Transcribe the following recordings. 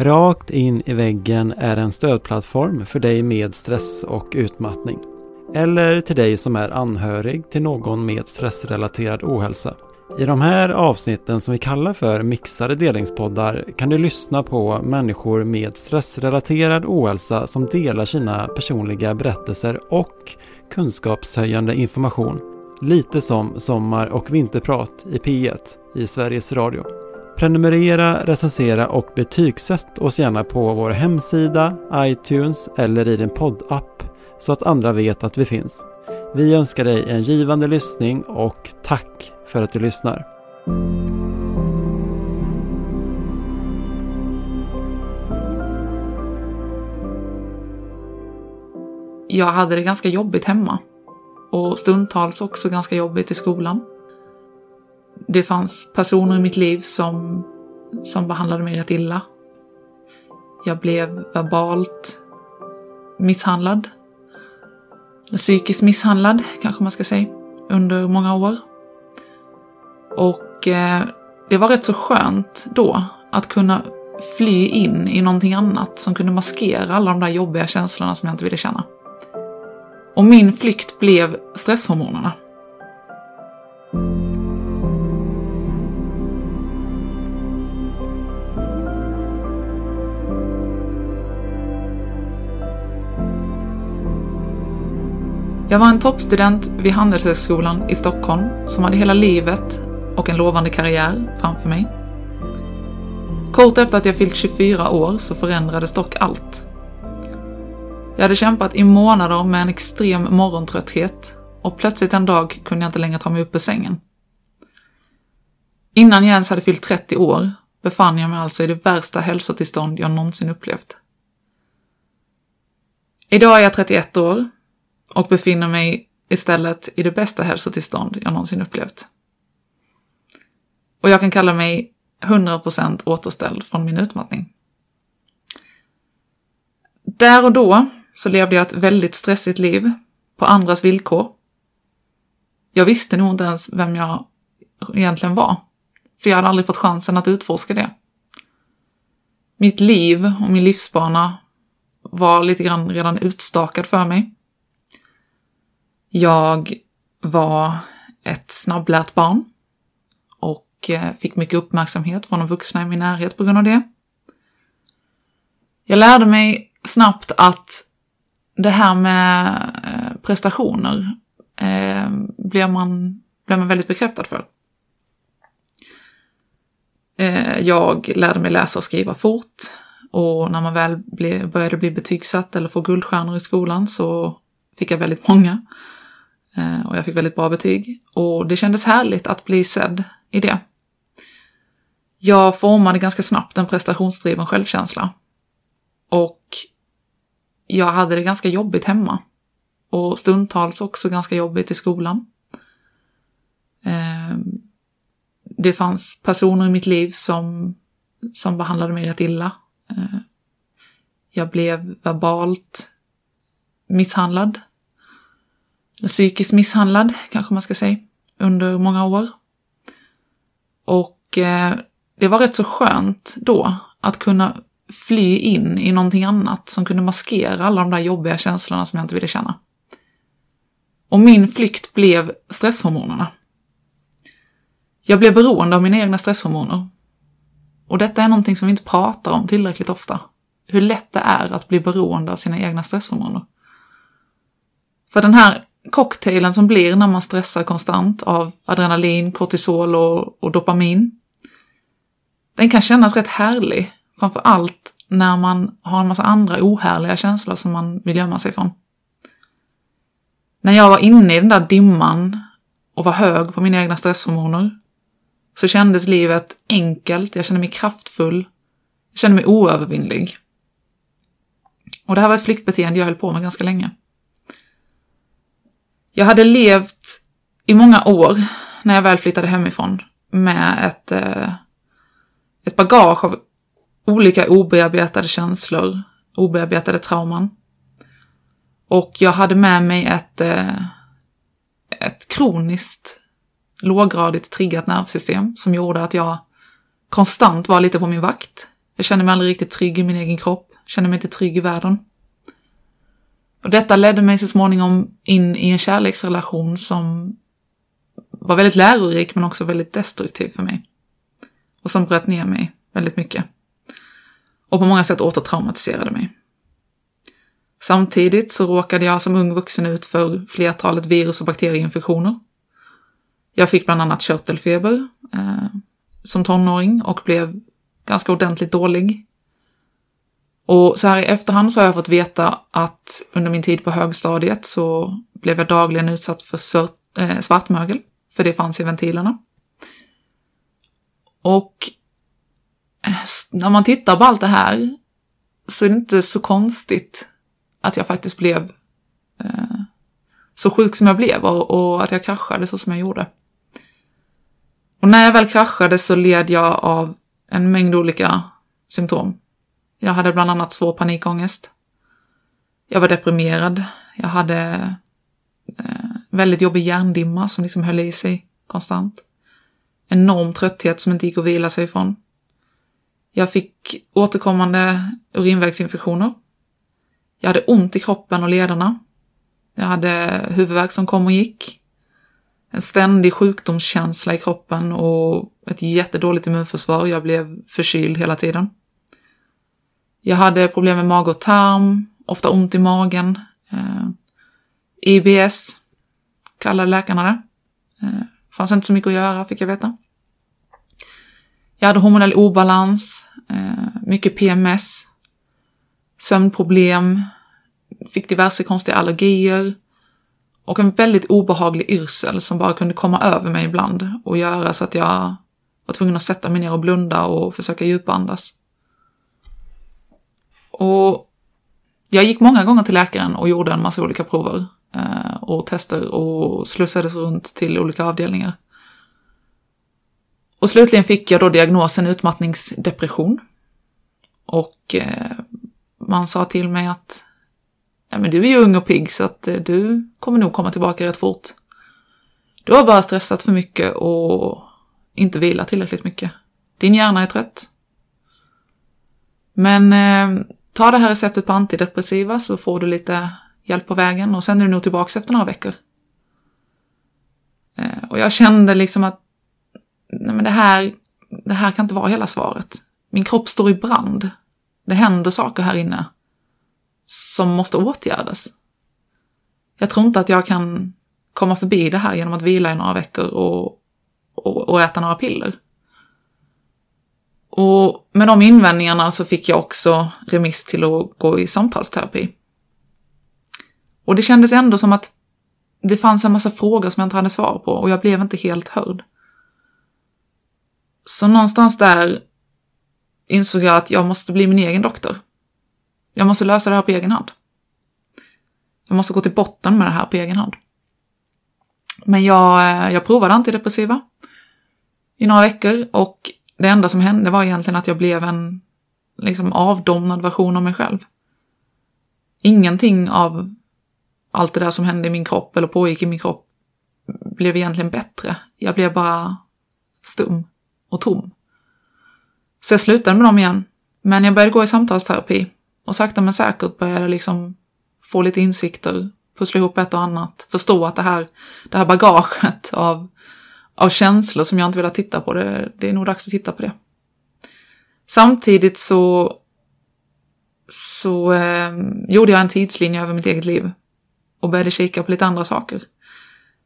Rakt in i väggen är en stödplattform för dig med stress och utmattning. Eller till dig som är anhörig till någon med stressrelaterad ohälsa. I de här avsnitten som vi kallar för mixade delningspoddar kan du lyssna på människor med stressrelaterad ohälsa som delar sina personliga berättelser och kunskapshöjande information. Lite som Sommar och vinterprat i P1 i Sveriges Radio. Prenumerera, recensera och betygsätt oss gärna på vår hemsida, iTunes eller i din poddapp så att andra vet att vi finns. Vi önskar dig en givande lyssning och tack för att du lyssnar. Jag hade det ganska jobbigt hemma och stundtals också ganska jobbigt i skolan. Det fanns personer i mitt liv som, som behandlade mig rätt illa. Jag blev verbalt misshandlad. Eller psykiskt misshandlad, kanske man ska säga, under många år. Och eh, det var rätt så skönt då att kunna fly in i någonting annat som kunde maskera alla de där jobbiga känslorna som jag inte ville känna. Och min flykt blev stresshormonerna. Jag var en toppstudent vid Handelshögskolan i Stockholm som hade hela livet och en lovande karriär framför mig. Kort efter att jag fyllt 24 år så förändrades dock allt. Jag hade kämpat i månader med en extrem morgontrötthet och plötsligt en dag kunde jag inte längre ta mig upp ur sängen. Innan jag ens hade fyllt 30 år befann jag mig alltså i det värsta hälsotillstånd jag någonsin upplevt. Idag är jag 31 år och befinner mig istället i det bästa hälsotillstånd jag någonsin upplevt. Och jag kan kalla mig 100% återställd från min utmattning. Där och då så levde jag ett väldigt stressigt liv på andras villkor. Jag visste nog inte ens vem jag egentligen var, för jag hade aldrig fått chansen att utforska det. Mitt liv och min livsbana var lite grann redan utstakad för mig. Jag var ett snabblärt barn och eh, fick mycket uppmärksamhet från de vuxna i min närhet på grund av det. Jag lärde mig snabbt att det här med eh, prestationer eh, blir, man, blir man väldigt bekräftad för. Eh, jag lärde mig läsa och skriva fort och när man väl ble, började bli betygsatt eller få guldstjärnor i skolan så fick jag väldigt många. Eh, och jag fick väldigt bra betyg. Och det kändes härligt att bli sedd i det. Jag formade ganska snabbt en prestationsdriven självkänsla. Och jag hade det ganska jobbigt hemma. Och stundtals också ganska jobbigt i skolan. Eh, det fanns personer i mitt liv som, som behandlade mig rätt illa. Eh, jag blev verbalt misshandlad psykiskt misshandlad, kanske man ska säga, under många år. Och eh, det var rätt så skönt då att kunna fly in i någonting annat som kunde maskera alla de där jobbiga känslorna som jag inte ville känna. Och min flykt blev stresshormonerna. Jag blev beroende av mina egna stresshormoner. Och detta är någonting som vi inte pratar om tillräckligt ofta. Hur lätt det är att bli beroende av sina egna stresshormoner. För den här cocktailen som blir när man stressar konstant av adrenalin, kortisol och, och dopamin. Den kan kännas rätt härlig, framför allt när man har en massa andra ohärliga känslor som man vill gömma sig från. När jag var inne i den där dimman och var hög på mina egna stresshormoner så kändes livet enkelt, jag kände mig kraftfull, jag kände mig oövervinnlig. Och det här var ett flyktbeteende jag höll på med ganska länge. Jag hade levt i många år, när jag väl flyttade hemifrån, med ett, eh, ett bagage av olika obearbetade känslor, obearbetade trauman. Och jag hade med mig ett, eh, ett kroniskt låggradigt triggat nervsystem som gjorde att jag konstant var lite på min vakt. Jag kände mig aldrig riktigt trygg i min egen kropp, kände mig inte trygg i världen. Och detta ledde mig så småningom in i en kärleksrelation som var väldigt lärorik men också väldigt destruktiv för mig. Och som bröt ner mig väldigt mycket. Och på många sätt återtraumatiserade mig. Samtidigt så råkade jag som ung vuxen ut för flertalet virus och bakterieinfektioner. Jag fick bland annat körtelfeber eh, som tonåring och blev ganska ordentligt dålig. Och så här i efterhand så har jag fått veta att under min tid på högstadiet så blev jag dagligen utsatt för eh, svartmögel, för det fanns i ventilerna. Och eh, när man tittar på allt det här så är det inte så konstigt att jag faktiskt blev eh, så sjuk som jag blev och, och, att jag kraschade så som jag gjorde. Och när jag väl kraschade så led jag av en mängd olika symptom. Jag hade bland annat svår panikångest. Jag var deprimerad. Jag hade eh, väldigt jobbig hjärndimma som liksom höll i sig konstant. Enorm trötthet som inte gick att vila sig ifrån. Jag fick återkommande urinvägsinfektioner jag hade ont i kroppen och lederna. Jag hade huvudvärk som kom och gick. En ständig sjukdomskänsla i kroppen och ett jättedåligt immunförsvar. Jag blev förkyld hela tiden. Jag hade problem med mage och tarm, ofta ont i magen. Eh, IBS kallade läkarna det. Eh, fanns inte så mycket att göra, fick jag veta. Jag hade hormonell obalans, eh, mycket PMS, sömnproblem, fick diverse konstiga allergier och en väldigt obehaglig yrsel som bara kunde komma över mig ibland och göra så att jag var tvungen att sätta mig ner och blunda och försöka djupandas. Och jag gick många gånger till läkaren och gjorde en massa olika prover eh, och tester och slussades runt till olika avdelningar. Och slutligen fick jag då diagnosen utmattningsdepression. Och eh, man sa till mig att ja, men du är ju ung och pigg så att eh, du kommer nog komma tillbaka rätt fort. Du har bara stressat för mycket och inte vilat tillräckligt mycket. Din hjärna är trött. Men eh, ta det här receptet på antidepressiva så får du lite hjälp på vägen och sen är du nog tillbaka efter några veckor. Eh, och jag kände liksom att nej men det här, det här kan inte vara hela svaret. Min kropp står i brand. Det händer saker här inne som måste åtgärdas. Jag tror inte att jag kan komma förbi det här genom att vila i några veckor och, och, och äta några piller. Och med de invändningarna så fick jag också remiss till att gå i samtalsterapi. Och det kändes ändå som att det fanns en massa frågor som jag inte hade svar på och jag blev inte helt hörd. Så någonstans där insåg jag att jag måste bli min egen doktor. Jag måste lösa det här på egen hand. Jag måste gå till botten med det här på egen hand. Men jag, eh, jag provade antidepressiva i några veckor och det enda som hände var egentligen att jag blev en liksom avdomnad version av mig själv. Ingenting av allt det där som hände i min kropp eller pågick i min kropp blev egentligen bättre. Jag blev bara stum och tom. Så jag slutade med dem igen. Men jag började gå i samtalsterapi och sakta men säkert började jag liksom få lite insikter, pussla ihop ett och annat, förstå att det här, det här bagaget av, av känslor som jag inte vill titta på, det, det är nog dags att titta på det. Samtidigt så, så eh, gjorde jag en tidslinje över mitt eget liv och började kika på lite andra saker.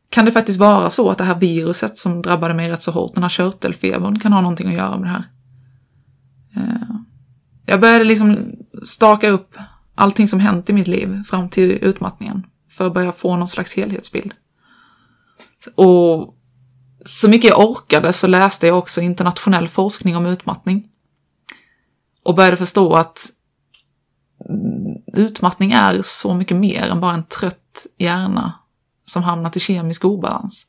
Kan det faktiskt vara så att det här viruset som drabbade mig rätt så hårt, den här körtelfebern, kan ha någonting att göra med det här? Eh, jag började liksom staka upp allting som hänt i mitt liv fram till utmattningen för att börja få någon slags helhetsbild. Och så mycket jag orkade så läste jag också internationell forskning om utmattning. Och började förstå att utmattning är så mycket mer än bara en trött hjärna som hamnat i kemisk obalans.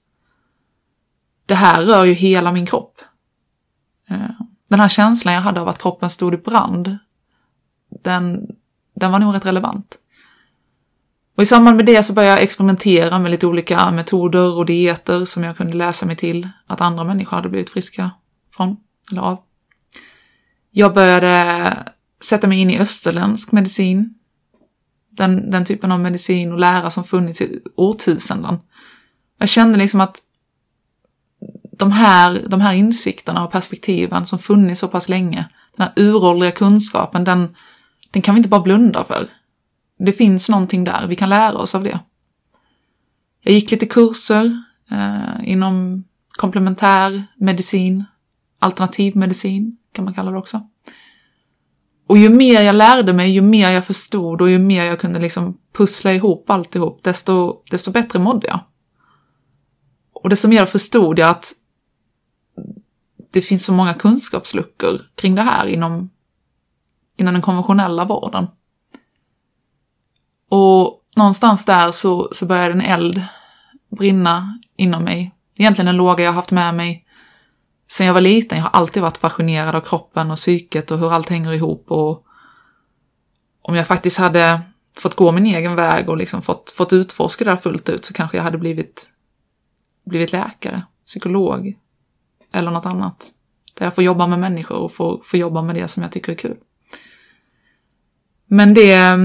Det här rör ju hela min kropp. Eh, den här känslan jag hade av att kroppen stod i brand, den, den var nog rätt relevant. Och i samband med det så började jag experimentera med lite olika metoder och dieter som jag kunde läsa mig till att andra människor hade blivit friska från, eller av. Jag började sätta mig in i österländsk medicin. Den, den typen av medicin och lära som funnits i årtusenden. Jag kände liksom att de här, de här insikterna och perspektiven som funnits så pass länge, den här uråldriga kunskapen, den, den kan vi inte bara blunda för. Det finns någonting där, vi kan lära oss av det. Jag gick lite kurser eh, inom komplementär medicin, alternativ medicin kan man kalla det också. Och ju mer jag lärde mig, ju mer jag förstod och ju mer jag kunde liksom pussla ihop alltihop, desto, desto bättre mådde jag. Och desto mer förstod jag att det finns så många kunskapsluckor kring det här inom, inom den konventionella vården. Och någonstans där så, så började en eld brinna inom mig. Egentligen en låga jag haft med mig sen jag var liten. Jag har alltid varit fascinerad av kroppen och psyket och hur allt hänger ihop och om jag faktiskt hade fått gå min egen väg och liksom fått, fått utforska det där fullt ut så kanske jag hade blivit, blivit läkare, psykolog eller något annat. Där jag får jobba med människor och får, får jobba med det som jag tycker är kul. Men det,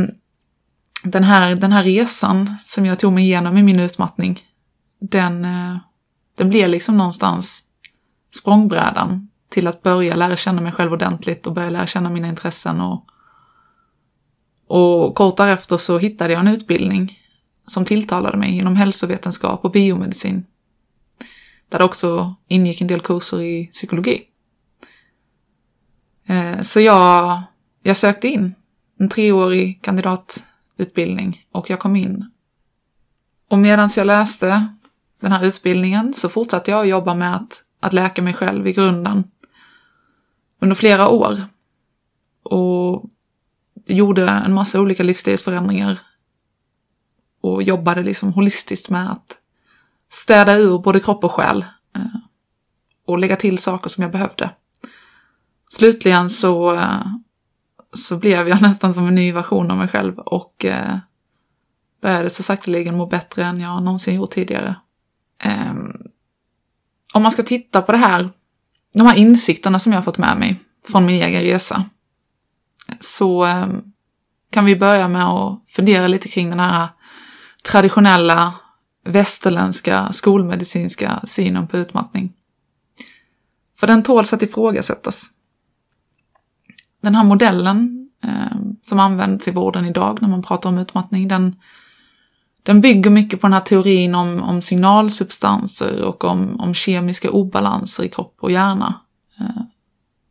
den här, den här resan som jag tog mig igenom i min utmattning, den, eh, den blev liksom någonstans språngbrädan till att börja lära känna mig själv ordentligt och börja lära känna mina intressen. Och, och kort därefter så hittade jag en utbildning som tilltalade mig inom hälsovetenskap och biomedicin. Där det också ingick en del kurser i psykologi. Eh, så jag, jag sökte in en treårig kandidat utbildning och jag kom in. Och medan jag läste den här utbildningen så fortsatte jag att jobba med att, att läka mig själv i grunden under flera år. Och gjorde en massa olika livsstilsförändringar och jobbade liksom holistiskt med att städa ur både kropp och själ eh, och lägga till saker som jag behövde. Slutligen så, eh, så blev jag nästan som en ny version av mig själv och eh, började så sakteligen må bättre än jag någonsin gjort tidigare. Eh, om man ska titta på det här, de här insikterna som jag har fått med mig från min egen resa, så eh, kan vi börja med att fundera lite kring den här traditionella västerländska skolmedicinska synen på utmattning. För den tåls att ifrågasättas. Den här modellen eh, som används i vården idag när man pratar om utmattning, den, den bygger mycket på den här teorin om, om signalsubstanser och om, om kemiska obalanser i kropp och hjärna. Eh,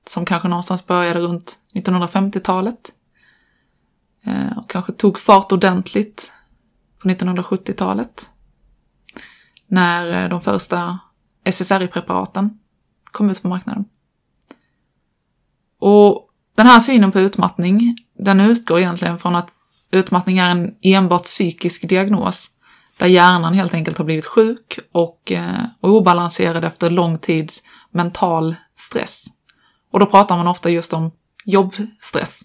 som kanske någonstans började runt 1950-talet. Eh, och kanske tog fart ordentligt på 1970-talet. När eh, de första SSRI-preparaten kom ut på marknaden. Och den här synen på utmattning, den utgår egentligen från att utmattning är en enbart psykisk diagnos, där hjärnan helt enkelt har blivit sjuk och, eh, obalanserad efter lång tids mental stress. Och då pratar man ofta just om jobbstress,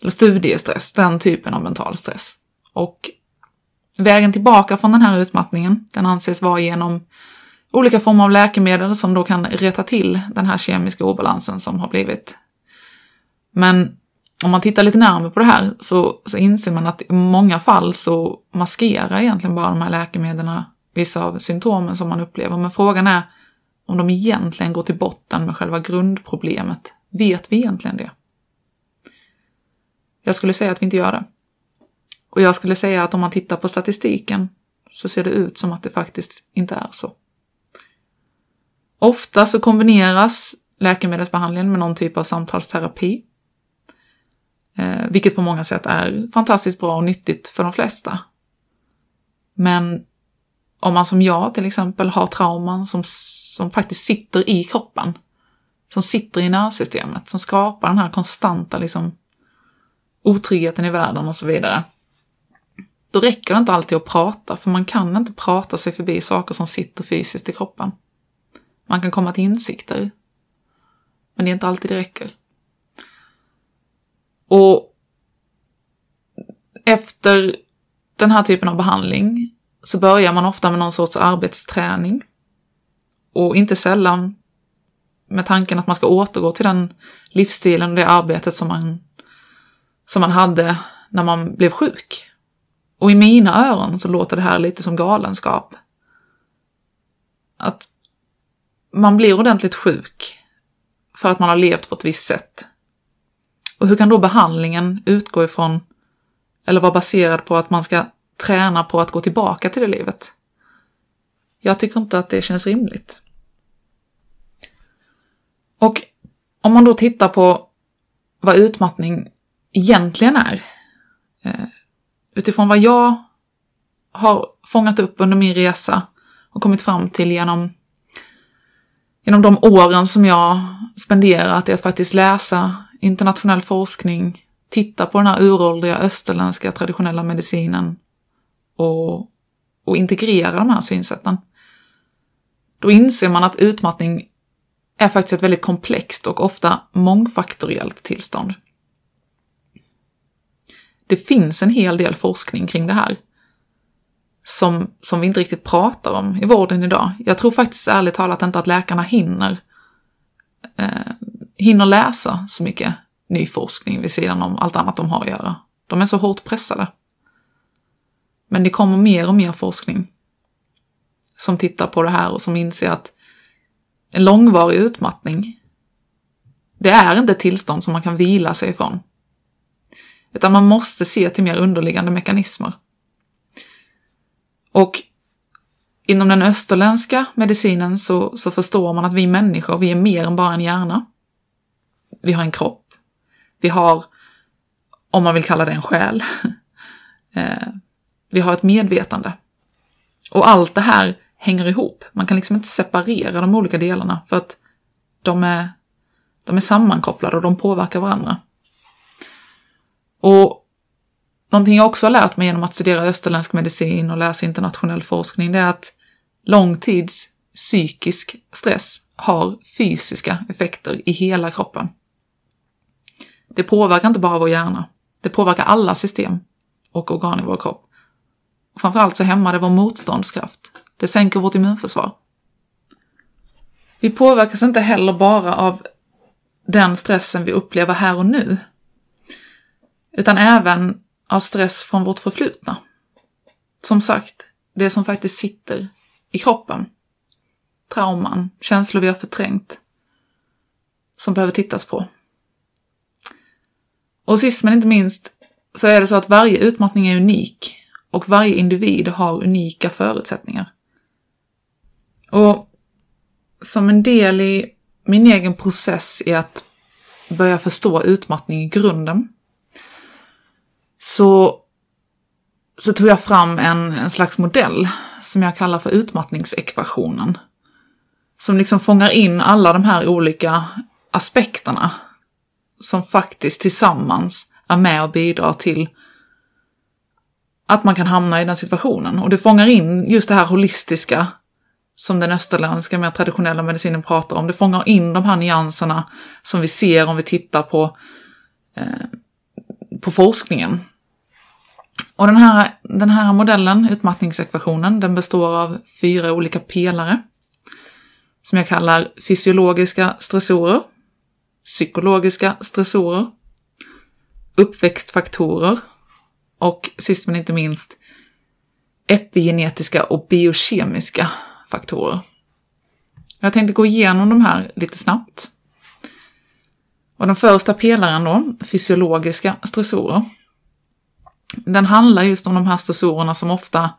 eller studiestress, den typen av mental stress. Och vägen tillbaka från den här utmattningen, den anses vara genom olika former av läkemedel som då kan rätta till den här kemiska obalansen som har blivit men om man tittar lite närmare på det här så, så inser man att i många fall så maskerar egentligen bara de här läkemedlen vissa av symptomen som man upplever. Men frågan är om de egentligen går till botten med själva grundproblemet. Vet vi egentligen det? Jag skulle säga att vi inte gör det. Och jag skulle säga att om man tittar på statistiken så ser det ut som att det faktiskt inte är så. Ofta så kombineras läkemedelsbehandlingen med någon typ av samtalsterapi Eh, vilket på många sätt är fantastiskt bra och nyttigt för de flesta. Men om man som jag till exempel har trauman som, som faktiskt sitter i kroppen, som sitter i nervsystemet, som skapar den här konstanta liksom, otryggheten i världen och så vidare. Då räcker det inte alltid att prata, för man kan inte prata sig förbi saker som sitter fysiskt i kroppen. Man kan komma till insikter, men det är inte alltid det räcker. Och efter den här typen av behandling så börjar man ofta med någon sorts arbetsträning. Och inte sällan med tanken att man ska återgå till den livsstilen och det arbetet som man, som man hade när man blev sjuk. Och i mina öron så låter det här lite som galenskap. Att man blir ordentligt sjuk för att man har levt på ett visst sätt. Och hur kan då behandlingen utgå ifrån, eller vara baserad på att man ska träna på att gå tillbaka till det livet? Jag tycker inte att det känns rimligt. Och om man då tittar på vad utmattning egentligen är, eh, utifrån vad jag har fångat upp under min resa och kommit fram till genom, genom de åren som jag spenderat i att faktiskt läsa internationell forskning, titta på den här uråldriga österländska traditionella medicinen och, och integrera de här synsätten. Då inser man att utmattning är faktiskt ett väldigt komplext och ofta mångfaktoriellt tillstånd. Det finns en hel del forskning kring det här som, som vi inte riktigt pratar om i vården idag. Jag tror faktiskt ärligt talat inte att läkarna hinner, eh, hinner läsa så mycket ny forskning vid sidan om allt annat de har att göra. De är så hårt pressade. Men det kommer mer och mer forskning som tittar på det här och som inser att en långvarig utmattning, det är inte ett tillstånd som man kan vila sig ifrån. Utan man måste se till mer underliggande mekanismer. Och inom den österländska medicinen så, så förstår man att vi människor, vi är mer än bara en hjärna. Vi har en kropp. Vi har, om man vill kalla det en själ, eh, vi har ett medvetande. Och allt det här hänger ihop. Man kan liksom inte separera de olika delarna för att de är, de är sammankopplade och de påverkar varandra. Och någonting jag också har lärt mig genom att studera österländsk medicin och läsa internationell forskning, det är att långtids psykisk stress har fysiska effekter i hela kroppen. Det påverkar inte bara vår hjärna, det påverkar alla system och organ i vår kropp. Och framförallt så hämmar det vår motståndskraft. Det sänker vårt immunförsvar. Vi påverkas inte heller bara av den stressen vi upplever här och nu, utan även av stress från vårt förflutna. Som sagt, det som faktiskt sitter i kroppen. Trauman, känslor vi har förträngt, som behöver tittas på. Och sist men inte minst så är det så att varje utmattning är unik och varje individ har unika förutsättningar. Och som en del i min egen process i att börja förstå utmattning i grunden så, så tog jag fram en, en slags modell som jag kallar för utmattningsekvationen. Som liksom fångar in alla de här olika aspekterna som faktiskt tillsammans är med och bidrar till att man kan hamna i den situationen. Och det fångar in just det här holistiska som den österländska mer traditionella medicinen pratar om. Det fångar in de här nyanserna som vi ser om vi tittar på, eh, på forskningen. Och den här, den här modellen, utmattningsekvationen, den består av fyra olika pelare som jag kallar fysiologiska stressorer, psykologiska stressorer, uppväxtfaktorer och sist men inte minst epigenetiska och biokemiska faktorer. Jag tänkte gå igenom de här lite snabbt. Och den första pelaren då, fysiologiska stressorer. Den handlar just om de här stressorerna som ofta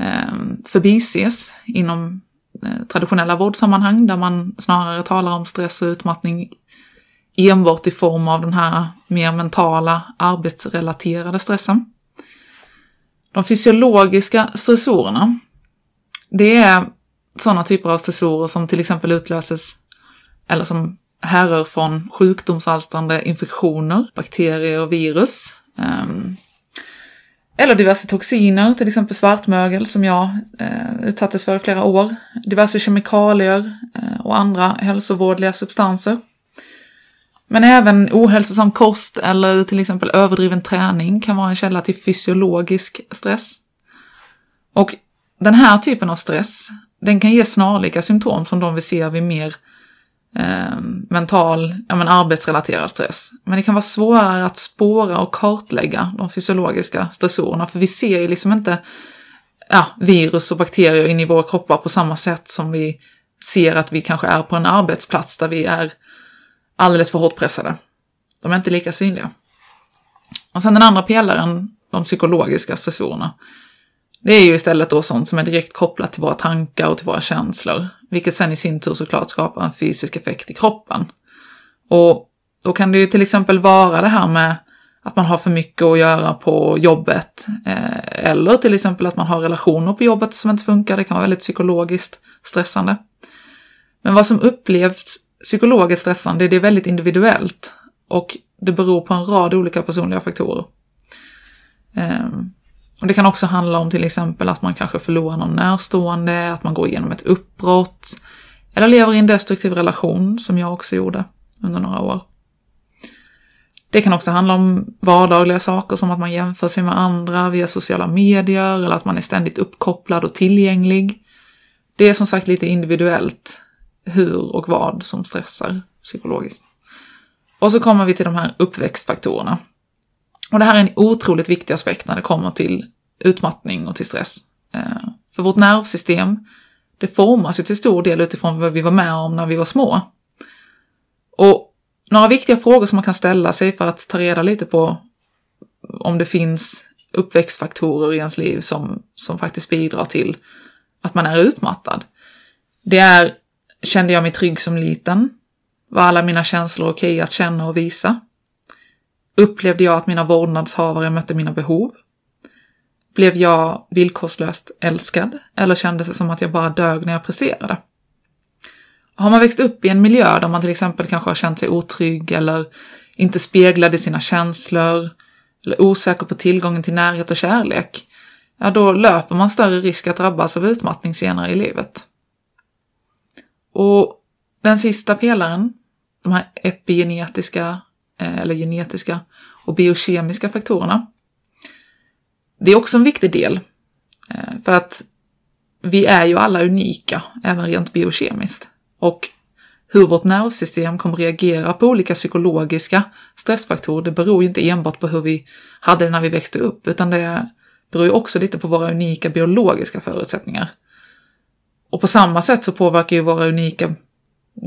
eh, förbises inom eh, traditionella vårdsammanhang där man snarare talar om stress och utmattning enbart i form av den här mer mentala arbetsrelaterade stressen. De fysiologiska stressorerna, det är sådana typer av stressorer som till exempel utlöses eller som härrör från sjukdomsalstrande infektioner, bakterier och virus. Ehm, eller diverse toxiner, till exempel svartmögel som jag eh, utsattes för i flera år. Diverse kemikalier eh, och andra hälsovårdliga substanser. Men även ohälsosam kost eller till exempel överdriven träning kan vara en källa till fysiologisk stress. Och den här typen av stress, den kan ge snarlika symptom som de vi ser vid mer eh, mental, ja men arbetsrelaterad stress. Men det kan vara svårare att spåra och kartlägga de fysiologiska stressorerna, för vi ser ju liksom inte ja, virus och bakterier in i våra kroppar på samma sätt som vi ser att vi kanske är på en arbetsplats där vi är alldeles för hårt pressade. De är inte lika synliga. Och sen den andra pelaren, de psykologiska stressorerna. Det är ju istället då sånt som är direkt kopplat till våra tankar och till våra känslor, vilket sen i sin tur såklart skapar en fysisk effekt i kroppen. Och då kan det ju till exempel vara det här med att man har för mycket att göra på jobbet, eh, eller till exempel att man har relationer på jobbet som inte funkar, det kan vara väldigt psykologiskt stressande. Men vad som upplevs psykologiskt stressande, det är väldigt individuellt och det beror på en rad olika personliga faktorer. Ehm, och det kan också handla om till exempel att man kanske förlorar någon närstående, att man går igenom ett uppbrott, eller lever i en destruktiv relation, som jag också gjorde under några år. Det kan också handla om vardagliga saker som att man jämför sig med andra via sociala medier eller att man är ständigt uppkopplad och tillgänglig. Det är som sagt lite individuellt hur och vad som stressar psykologiskt. Och så kommer vi till de här uppväxtfaktorerna. Och det här är en otroligt viktig aspekt när det kommer till utmattning och till stress. Eh, för vårt nervsystem, det formas ju till stor del utifrån vad vi var med om när vi var små. Och några viktiga frågor som man kan ställa sig för att ta reda lite på om det finns uppväxtfaktorer i ens liv som, som faktiskt bidrar till att man är utmattad. Det är, kände jag mig trygg som liten? Var alla mina känslor okej okay att känna och visa? Upplevde jag att mina vårdnadshavare mötte mina behov? Blev jag villkorslöst älskad? Eller kändes det som att jag bara dög när jag presterade? Har man växt upp i en miljö där man till exempel kanske har känt sig otrygg eller inte speglade sina känslor eller osäker på tillgången till närhet och kärlek, ja då löper man större risk att drabbas av utmattning senare i livet. Och den sista pelaren, de här epigenetiska, eh, eller genetiska och biokemiska faktorerna, det är också en viktig del. Eh, för att vi är ju alla unika, även rent biokemiskt. Och hur vårt nervsystem kommer reagera på olika psykologiska stressfaktorer, det beror ju inte enbart på hur vi hade det när vi växte upp, utan det beror ju också lite på våra unika biologiska förutsättningar. Och på samma sätt så påverkar ju våra unika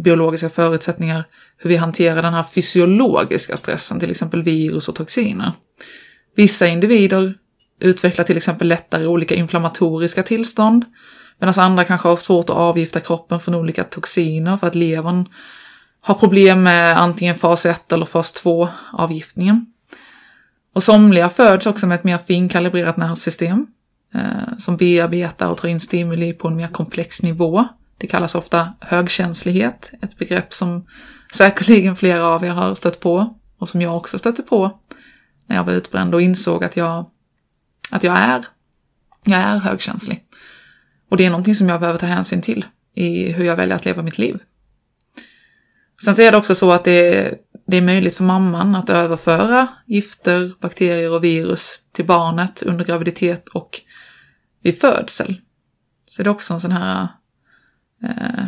biologiska förutsättningar hur vi hanterar den här fysiologiska stressen, till exempel virus och toxiner. Vissa individer utvecklar till exempel lättare olika inflammatoriska tillstånd, medan andra kanske har svårt att avgifta kroppen från olika toxiner för att levern har problem med antingen fas 1 eller fas 2 avgiftningen. Och somliga föds också med ett mer finkalibrerat nervsystem Eh, som bearbetar och tar in stimuli på en mer komplex nivå. Det kallas ofta högkänslighet, ett begrepp som säkerligen flera av er har stött på och som jag också stötte på när jag var utbränd och insåg att jag, att jag är, jag är högkänslig. Och det är någonting som jag behöver ta hänsyn till i hur jag väljer att leva mitt liv. Sen så är det också så att det är, det är möjligt för mamman att överföra gifter, bakterier och virus till barnet under graviditet och vid födsel. Så det är också en sån här, eh,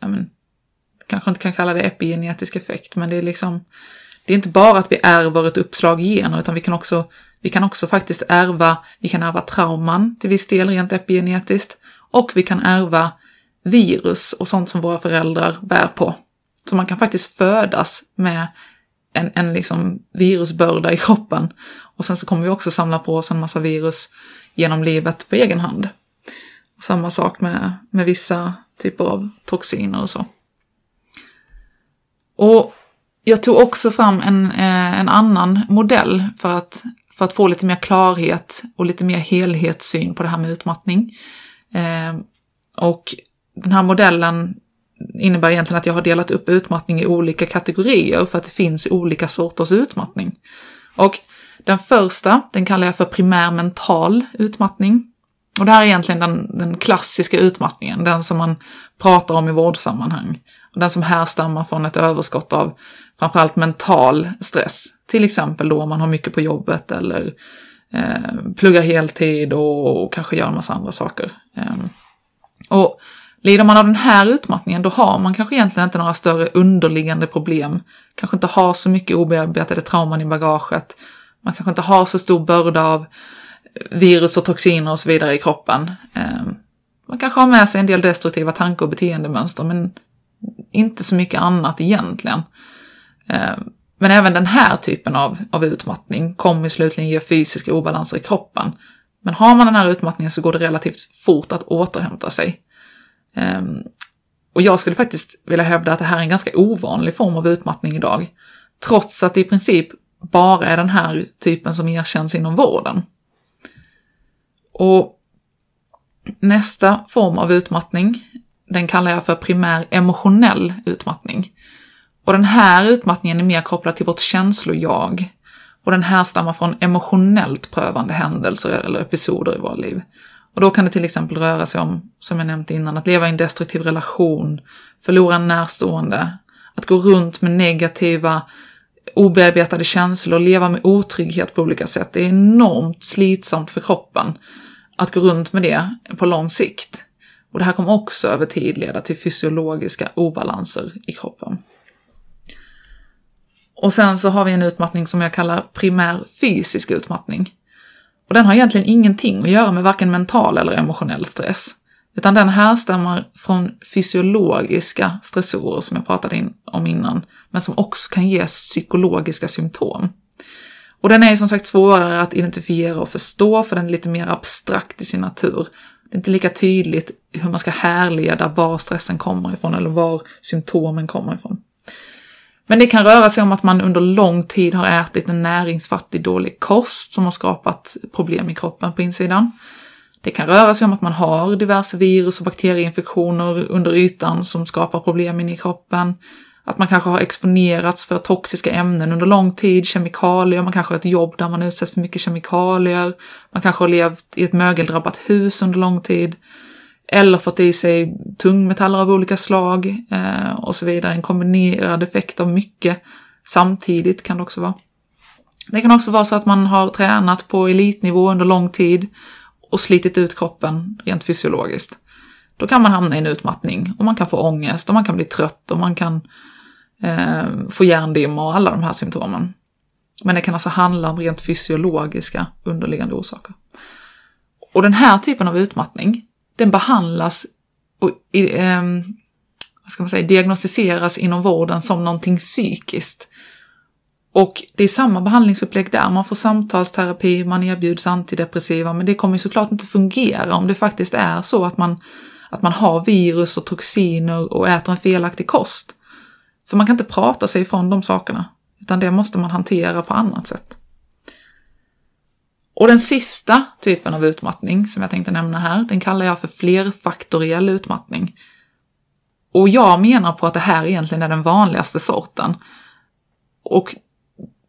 ja men, kanske inte kan kalla det epigenetisk effekt, men det är liksom, det är inte bara att vi ärver ett uppslag i gener, utan vi kan också, vi kan också faktiskt ärva, vi kan ärva trauman till viss del rent epigenetiskt, och vi kan ärva virus och sånt som våra föräldrar bär på. Så man kan faktiskt födas med en, en liksom virusbörda i kroppen. Och sen så kommer vi också samla på oss en massa virus genom livet på egen hand. Och samma sak med, med vissa typer av toxiner och så. Och jag tog också fram en, eh, en annan modell för att, för att få lite mer klarhet och lite mer helhetssyn på det här med utmattning. Eh, och den här modellen innebär egentligen att jag har delat upp utmattning i olika kategorier för att det finns olika sorters utmattning. Och den första, den kallar jag för primär mental utmattning. Och det här är egentligen den, den klassiska utmattningen, den som man pratar om i vårdsammanhang. Och den som härstammar från ett överskott av framförallt mental stress. Till exempel då om man har mycket på jobbet eller eh, pluggar heltid och, och, kanske gör en massa andra saker. Eh, och Lider man av den här utmattningen, då har man kanske egentligen inte några större underliggande problem. Kanske inte har så mycket obearbetade trauman i bagaget. Man kanske inte har så stor börda av virus och toxiner och så vidare i kroppen. Ehm, man kanske har med sig en del destruktiva tankar och beteendemönster, men inte så mycket annat egentligen. Ehm, men även den här typen av, av utmattning kommer slutligen ge fysiska obalanser i kroppen. Men har man den här utmattningen så går det relativt fort att återhämta sig. Ehm, och jag skulle faktiskt vilja hävda att det här är en ganska ovanlig form av utmattning idag. Trots att det i princip bara är den här typen som erkänns inom vården. Och nästa form av utmattning, den kallar jag för primär emotionell utmattning. Och den här utmattningen är mer kopplad till vårt känslojag. Och den här stammar från emotionellt prövande händelser eller episoder i våra liv. Och då kan det till exempel röra sig om, som jag nämnt innan, att leva i en destruktiv relation, förlora en närstående, att gå runt med negativa, obearbetade känslor, leva med otrygghet på olika sätt. Det är enormt slitsamt för kroppen att gå runt med det på lång sikt. Och det här kommer också över tid leda till fysiologiska obalanser i kroppen. Och sen så har vi en utmattning som jag kallar primär fysisk utmattning. Och den har egentligen ingenting att göra med varken mental eller emotionell stress. Utan den härstammar från fysiologiska stressorer som jag pratade om innan, men som också kan ge psykologiska symptom. Och den är som sagt svårare att identifiera och förstå för den är lite mer abstrakt i sin natur. Det är inte lika tydligt hur man ska härleda var stressen kommer ifrån eller var symptomen kommer ifrån. Men det kan röra sig om att man under lång tid har ätit en näringsfattig dålig kost som har skapat problem i kroppen på insidan. Det kan röra sig om att man har diverse virus och bakterieinfektioner under ytan som skapar problem inne i kroppen. Att man kanske har exponerats för toxiska ämnen under lång tid, kemikalier, man kanske har ett jobb där man utsätts för mycket kemikalier, man kanske har levt i ett mögeldrabbat hus under lång tid eller fått i sig tungmetaller av olika slag eh, och så vidare. En kombinerad effekt av mycket samtidigt kan det också vara. Det kan också vara så att man har tränat på elitnivå under lång tid och slitit ut kroppen rent fysiologiskt. Då kan man hamna i en utmattning och man kan få ångest och man kan bli trött och man kan eh, få hjärndimma och alla de här symptomen. Men det kan alltså handla om rent fysiologiska underliggande orsaker. Och den här typen av utmattning, den behandlas och eh, vad ska man säga, diagnostiseras inom vården som någonting psykiskt. Och det är samma behandlingsupplägg där, man får samtalsterapi, man erbjuds antidepressiva, men det kommer såklart inte fungera om det faktiskt är så att man, att man har virus och toxiner och äter en felaktig kost. För man kan inte prata sig ifrån de sakerna, utan det måste man hantera på annat sätt. Och den sista typen av utmattning som jag tänkte nämna här, den kallar jag för flerfaktoriell utmattning. Och jag menar på att det här egentligen är den vanligaste sorten. Och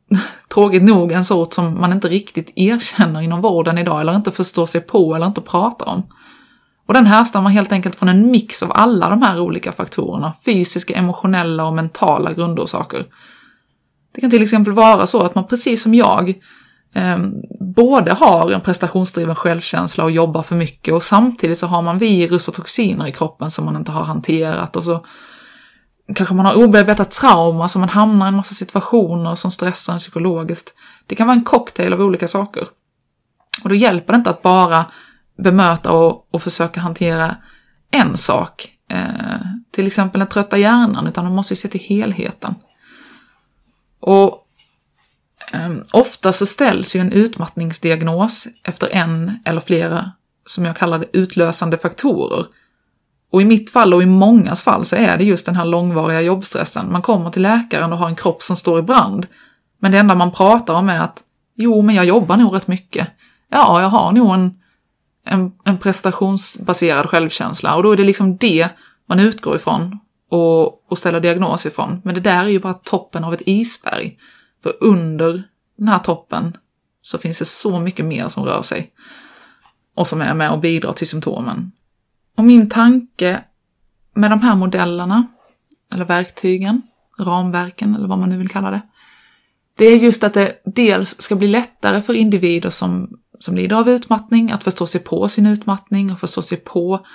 tråkigt nog en sort som man inte riktigt erkänner inom vården idag, eller inte förstår sig på eller inte pratar om. Och den härstammar helt enkelt från en mix av alla de här olika faktorerna, fysiska, emotionella och mentala grundorsaker. Det kan till exempel vara så att man precis som jag eh, både har en prestationsdriven självkänsla och jobbar för mycket och samtidigt så har man virus och toxiner i kroppen som man inte har hanterat och så kanske man har obearbetat trauma så man hamnar i en massa situationer som stressar en psykologiskt. Det kan vara en cocktail av olika saker. Och då hjälper det inte att bara bemöta och, och försöka hantera en sak, eh, till exempel den trötta hjärnan, utan man måste ju se till helheten. Och eh, ofta så ställs ju en utmattningsdiagnos efter en eller flera, som jag kallar det, utlösande faktorer. Och i mitt fall och i mångas fall så är det just den här långvariga jobbstressen. Man kommer till läkaren och har en kropp som står i brand. Men det enda man pratar om är att jo, men jag jobbar nog rätt mycket. Ja, jag har nog en en, en prestationsbaserad självkänsla och då är det liksom det man utgår ifrån och, och ställer diagnos ifrån. Men det där är ju bara toppen av ett isberg. För under den här toppen så finns det så mycket mer som rör sig och som är med och bidrar till symptomen. Och min tanke med de här modellerna, eller verktygen, ramverken eller vad man nu vill kalla det, det är just att det dels ska bli lättare för individer som som lider av utmattning, att förstå sig på sin utmattning och förstå sig på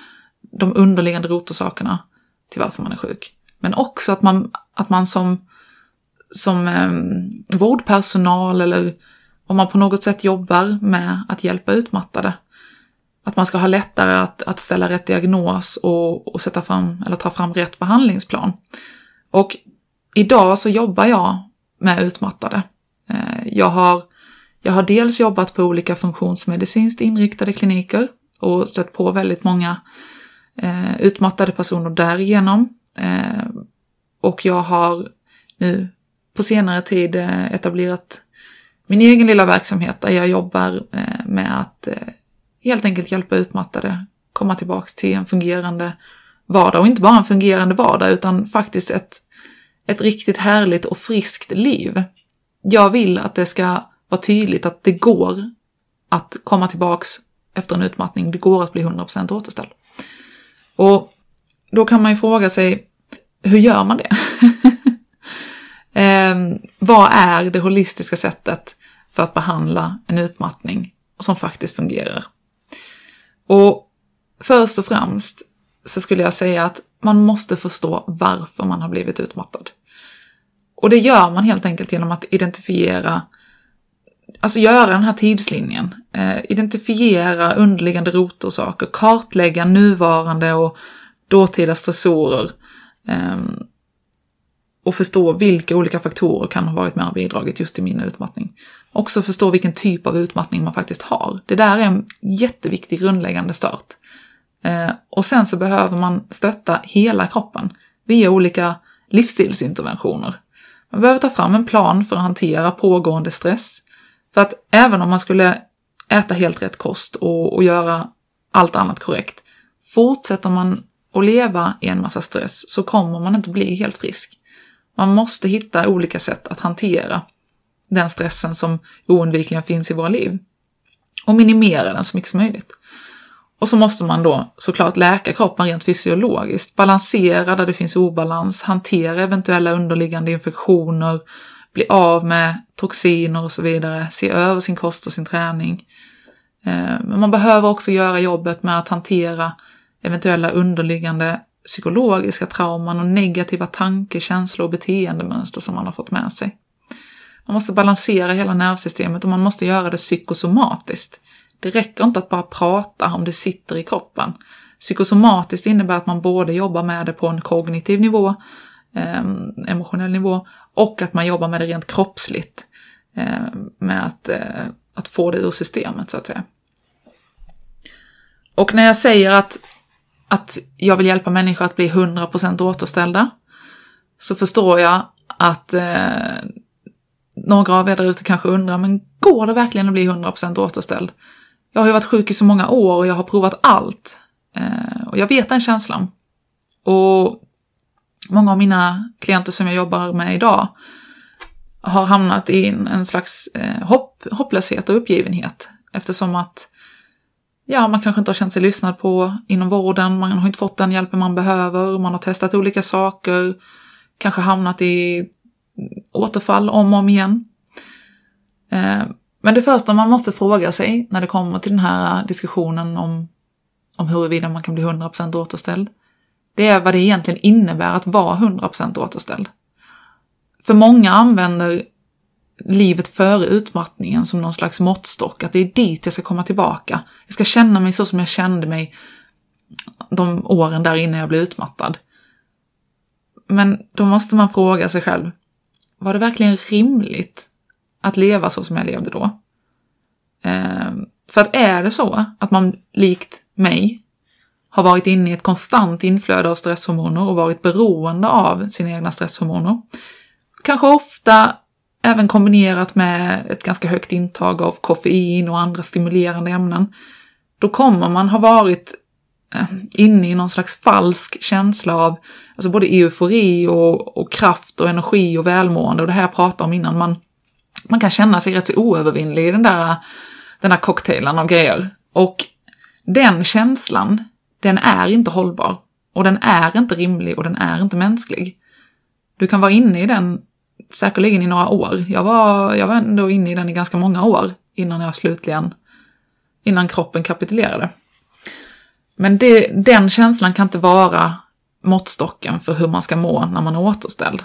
de underliggande rotorsakerna till varför man är sjuk. Men också att man, att man som, som eh, vårdpersonal eller om man på något sätt jobbar med att hjälpa utmattade, att man ska ha lättare att, att ställa rätt diagnos och, och sätta fram, eller ta fram rätt behandlingsplan. Och idag så jobbar jag med utmattade. Eh, jag har, jag har dels jobbat på olika funktionsmedicinskt inriktade kliniker och stött på väldigt många eh, utmattade personer därigenom. Eh, och jag har nu på senare tid eh, etablerat min egen lilla verksamhet där jag jobbar eh, med att eh, helt enkelt hjälpa utmattade komma tillbaks till en fungerande vardag. Och inte bara en fungerande vardag utan faktiskt ett, ett riktigt härligt och friskt liv. Jag vill att det ska vara tydligt att det går att komma tillbaks efter en utmattning. Det går att bli 100% återställd. Och då kan man ju fråga sig, hur gör man det? eh, vad är det holistiska sättet för att behandla en utmattning som faktiskt fungerar? Och först och främst så skulle jag säga att man måste förstå varför man har blivit utmattad. Och det gör man helt enkelt genom att identifiera, alltså göra den här tidslinjen, eh, identifiera underliggande rotorsaker, kartlägga nuvarande och dåtida stressorer eh, och förstå vilka olika faktorer kan ha varit med och bidragit just till min utmattning. Också förstå vilken typ av utmattning man faktiskt har. Det där är en jätteviktig grundläggande start. Eh, och sen så behöver man stötta hela kroppen via olika livsstilsinterventioner. Man behöver ta fram en plan för att hantera pågående stress. För att även om man skulle äta helt rätt kost och, och göra allt annat korrekt, fortsätter man att leva i en massa stress så kommer man inte bli helt frisk. Man måste hitta olika sätt att hantera den stressen som oundvikligen finns i våra liv. Och minimera den så mycket som möjligt. Och så måste man då såklart läka kroppen rent fysiologiskt, balansera där det finns obalans, hantera eventuella underliggande infektioner, bli av med toxiner och så vidare, se över sin kost och sin träning. Eh, men man behöver också göra jobbet med att hantera eventuella underliggande psykologiska trauman och negativa tanke-, känslor och beteendemönster som man har fått med sig. Man måste balansera hela nervsystemet och man måste göra det psykosomatiskt. Det räcker inte att bara prata om det sitter i kroppen. Psykosomatiskt innebär att man både jobbar med det på en kognitiv nivå, eh, emotionell nivå, och att man jobbar med det rent kroppsligt. Eh, med att, eh, att få det ur systemet, så att säga. Och när jag säger att, att jag vill hjälpa människor att bli 100% återställda, så förstår jag att eh, några av er där ute kanske undrar, men går det verkligen att bli 100% återställd? Jag har ju varit sjuk i så många år och jag har provat allt. Eh, och jag vet den känslan. Och många av mina klienter som jag jobbar med idag har hamnat i en, en slags eh, hopp, hopplöshet och uppgivenhet. Eftersom att ja, man kanske inte har känt sig lyssnad på inom vården, man har inte fått den hjälpen man behöver, man har testat olika saker, kanske hamnat i återfall om och om igen. Eh, men det första man måste fråga sig när det kommer till den här diskussionen om, om huruvida man kan bli 100% återställd, det är vad det egentligen innebär att vara 100% återställd. För många använder livet före utmattningen som någon slags måttstock, att det är dit jag ska komma tillbaka. Jag ska känna mig så som jag kände mig de åren där innan jag blev utmattad. Men då måste man fråga sig själv, var det verkligen rimligt att leva så som jag levde då? Eh, för att är det så att man likt mig har varit inne i ett konstant inflöde av stresshormoner och varit beroende av sina egna stresshormoner, kanske ofta även kombinerat med ett ganska högt intag av koffein och andra stimulerande ämnen, då kommer man ha varit Eh, inne i någon slags falsk känsla av alltså både eufori och, och kraft och energi och välmående och det här jag pratade om innan. Man, man kan känna sig rätt så oövervinnlig i den där, den där cocktailen av grejer. Och den känslan, den är inte hållbar. Och den är inte rimlig och den är inte mänsklig. Du kan vara inne i den säkerligen i några år. Jag var, jag var ändå inne i den i ganska många år innan jag slutligen, innan kroppen kapitulerade. Men det, den känslan kan inte vara måttstocken för hur man ska må när man är återställd.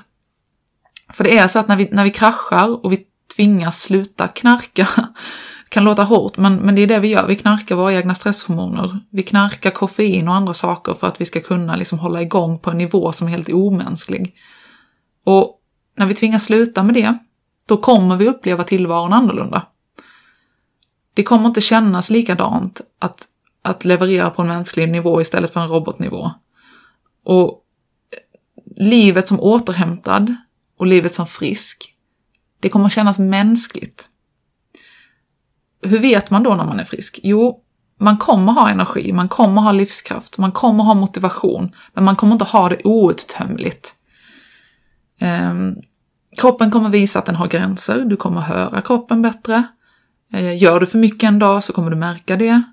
För det är så att när vi, när vi kraschar och vi tvingas sluta knarka, kan låta hårt, men, men det är det vi gör. Vi knarkar våra egna stresshormoner. Vi knarkar koffein och andra saker för att vi ska kunna liksom hålla igång på en nivå som är helt omänsklig. Och när vi tvingas sluta med det, då kommer vi uppleva tillvaron annorlunda. Det kommer inte kännas likadant att, att leverera på en mänsklig nivå istället för en robotnivå. Och livet som återhämtad och livet som frisk, det kommer kännas mänskligt. Hur vet man då när man är frisk? Jo, man kommer ha energi, man kommer ha livskraft, man kommer ha motivation, men man kommer inte ha det outtömligt. Um, kroppen kommer visa att den har gränser, du kommer höra kroppen bättre. Uh, gör du för mycket en dag så kommer du märka det.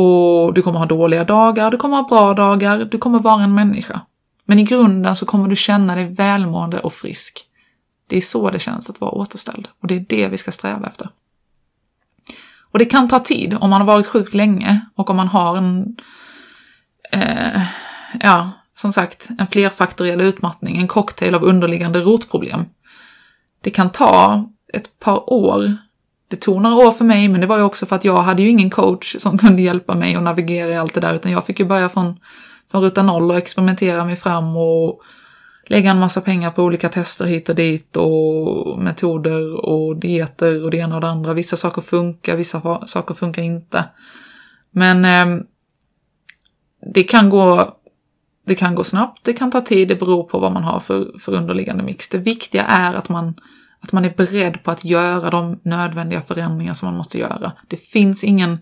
Och du kommer ha dåliga dagar, du kommer ha bra dagar, du kommer vara en människa. Men i grunden så kommer du känna dig välmående och frisk. Det är så det känns att vara återställd och det är det vi ska sträva efter. Och det kan ta tid om man har varit sjuk länge och om man har en, eh, ja, som sagt, en flerfaktoriell utmattning, en cocktail av underliggande rotproblem. Det kan ta ett par år. Det tog några år för mig, men det var ju också för att jag hade ju ingen coach som kunde hjälpa mig att navigera i allt det där, utan jag fick ju börja från, från ruta noll och experimentera mig fram och lägga en massa pengar på olika tester hit och dit och metoder och dieter och det ena och det andra. Vissa saker funkar, vissa saker funkar inte. Men eh, det kan gå det kan gå snabbt, det kan ta tid, det beror på vad man har för, för underliggande mix. Det viktiga är att man, att man är beredd på att göra de nödvändiga förändringar som man måste göra. Det finns ingen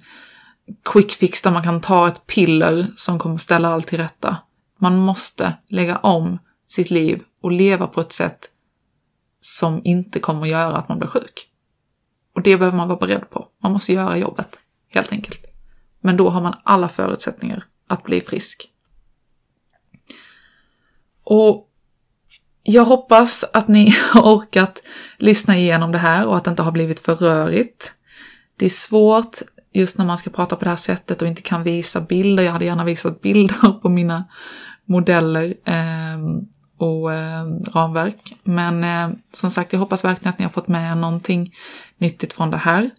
quick fix där man kan ta ett piller som kommer ställa allt till rätta. Man måste lägga om sitt liv och leva på ett sätt som inte kommer göra att man blir sjuk. Och det behöver man vara beredd på. Man måste göra jobbet, helt enkelt. Men då har man alla förutsättningar att bli frisk. Och jag hoppas att ni har orkat lyssna igenom det här och att det inte har blivit för rörigt. Det är svårt just när man ska prata på det här sättet och inte kan visa bilder. Jag hade gärna visat bilder på mina modeller. Eh, och eh, ramverk. Men eh, som sagt, jag hoppas verkligen att ni har fått med er någonting nyttigt från det här.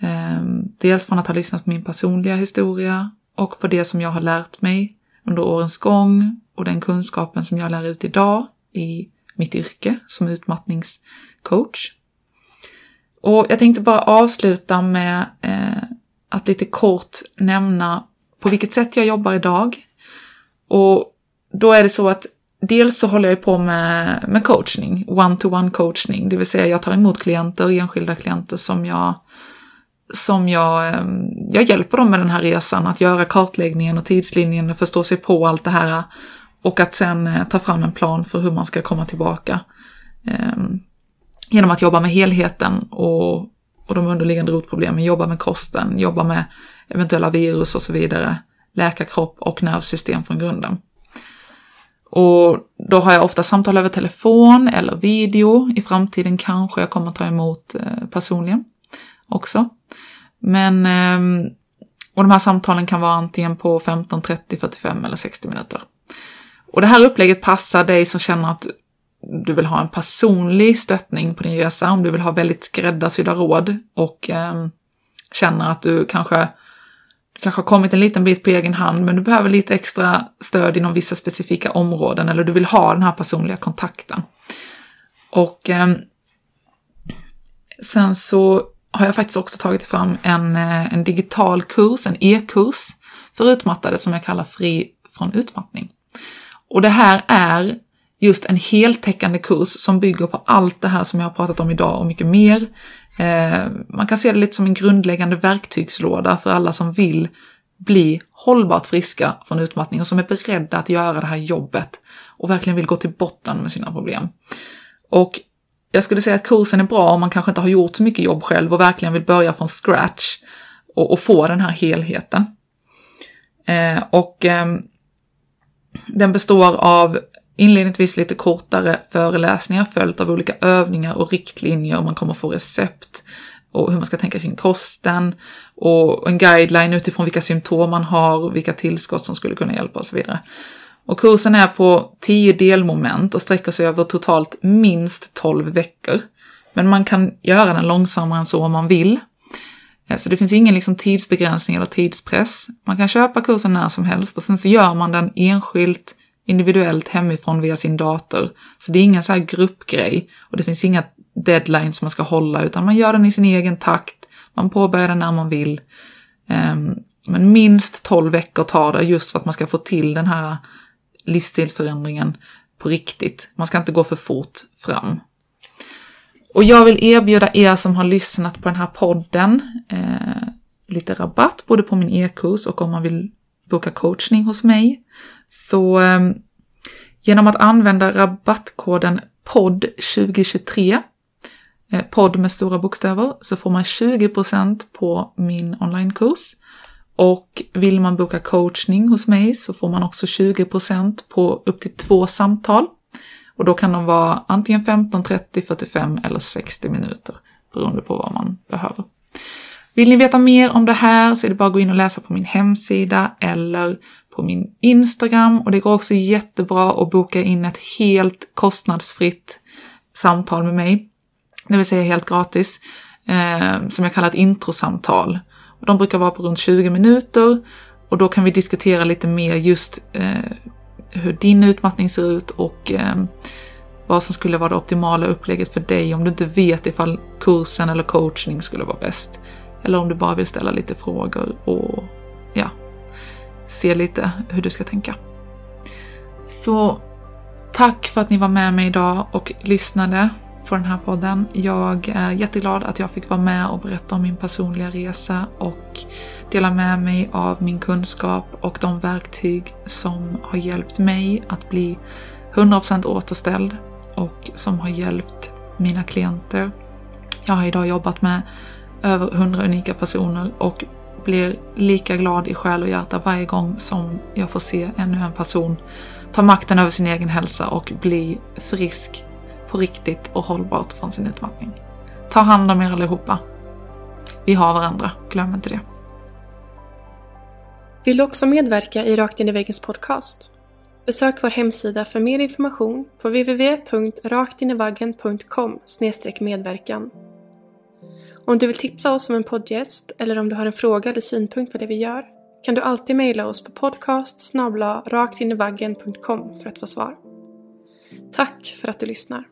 Eh, dels från att ha lyssnat på min personliga historia och på det som jag har lärt mig under årens gång och den kunskapen som jag lär ut idag i mitt yrke som utmattningscoach. Och jag tänkte bara avsluta med eh, att lite kort nämna på vilket sätt jag jobbar idag. Och då är det så att dels så håller jag på med, med coachning, one-to-one coachning, det vill säga jag tar emot klienter, enskilda klienter som jag som jag, eh, jag hjälper dem med den här resan, att göra kartläggningen och tidslinjen och förstå sig på allt det här och att sen eh, ta fram en plan för hur man ska komma tillbaka. Ehm, genom att jobba med helheten och, och de underliggande rotproblemen, jobba med kosten, jobba med eventuella virus och så vidare, läka kropp och nervsystem från grunden. Och då har jag ofta samtal över telefon eller video. I framtiden kanske jag kommer ta emot eh, personligen också. Men, ehm, och de här samtalen kan vara antingen på 15, 30, 45 eller 60 minuter. Och det här upplägget passar dig som känner att du vill ha en personlig stöttning på din resa, om du vill ha väldigt skräddarsydda råd och eh, känner att du kanske du kanske har kommit en liten bit på egen hand, men du behöver lite extra stöd inom vissa specifika områden eller du vill ha den här personliga kontakten. Och eh, sen så har jag faktiskt också tagit fram en, eh, en digital kurs, en e-kurs för utmattade som jag kallar Fri från utmattning. Och det här är just en heltäckande kurs som bygger på allt det här som jag har pratat om idag och mycket mer. Eh, man kan se det lite som en grundläggande verktygslåda för alla som vill bli hållbart friska från utmattning och som är beredda att göra det här jobbet och verkligen vill gå till botten med sina problem. Och jag skulle säga att kursen är bra om man kanske inte har gjort så mycket jobb själv och verkligen vill börja från scratch och, och få den här helheten. Eh, och eh, den består av inledningsvis lite kortare föreläsningar följt av olika övningar och riktlinjer. Man kommer få recept, och hur man ska tänka kring kosten och en guideline utifrån vilka symptom man har och vilka tillskott som skulle kunna hjälpa och så vidare. Och kursen är på 10 delmoment och sträcker sig över totalt minst 12 veckor. Men man kan göra den långsammare än så om man vill. Eh, så det finns ingen liksom tidsbegränsning eller tidspress. Man kan köpa kursen när som helst och sen så gör man den enskilt, individuellt hemifrån via sin dator. Så det är ingen så här gruppgrej och det finns inga deadlines man ska hålla utan man gör den i sin egen takt. Man påbörjar den när man vill. Ehm, men minst 12 veckor tar det just för att man ska få till den här livsstilsförändringen på riktigt. Man ska inte gå för fort fram. Och jag vill erbjuda er som har lyssnat på den här podden eh, lite rabatt både på min e-kurs och om man vill boka coachning hos mig. Så eh, genom att använda rabattkoden POD2023, eh, podd med stora bokstäver, så får man 20% på min onlinekurs. Och vill man boka coachning hos mig så får man också 20% på upp till två samtal. Och då kan de vara antingen 15, 30, 45 eller 60 minuter beroende på vad man behöver. Vill ni veta mer om det här så är det bara att gå in och läsa på min hemsida eller på min Instagram och det går också jättebra att boka in ett helt kostnadsfritt samtal med mig, det vill säga helt gratis, eh, som jag kallar ett introsamtal. Och de brukar vara på runt 20 minuter och då kan vi diskutera lite mer just eh, hur din utmattning ser ut och eh, vad som skulle vara det optimala upplägget för dig om du inte vet ifall kursen eller coachning skulle vara bäst. Eller om du bara vill ställa lite frågor och ja, se lite hur du ska tänka. Så tack för att ni var med mig idag och lyssnade på den här podden. Jag är jätteglad att jag fick vara med och berätta om min personliga resa och dela med mig av min kunskap och de verktyg som har hjälpt mig att bli 100% återställd och som har hjälpt mina klienter. Jag har idag jobbat med över 100 unika personer och blir lika glad i själ och hjärta varje gång som jag får se ännu en person ta makten över sin egen hälsa och bli frisk på riktigt och hållbart från sin utmattning. Ta hand om er allihopa. Vi har varandra, glöm inte det. Vill du också medverka i Rakt in i väggens podcast? Besök vår hemsida för mer information på www.raktinivaggen.com medverkan. Om du vill tipsa oss om en poddgäst eller om du har en fråga eller synpunkt på det vi gör kan du alltid mejla oss på podcast raktinivaggen.com för att få svar. Tack för att du lyssnar.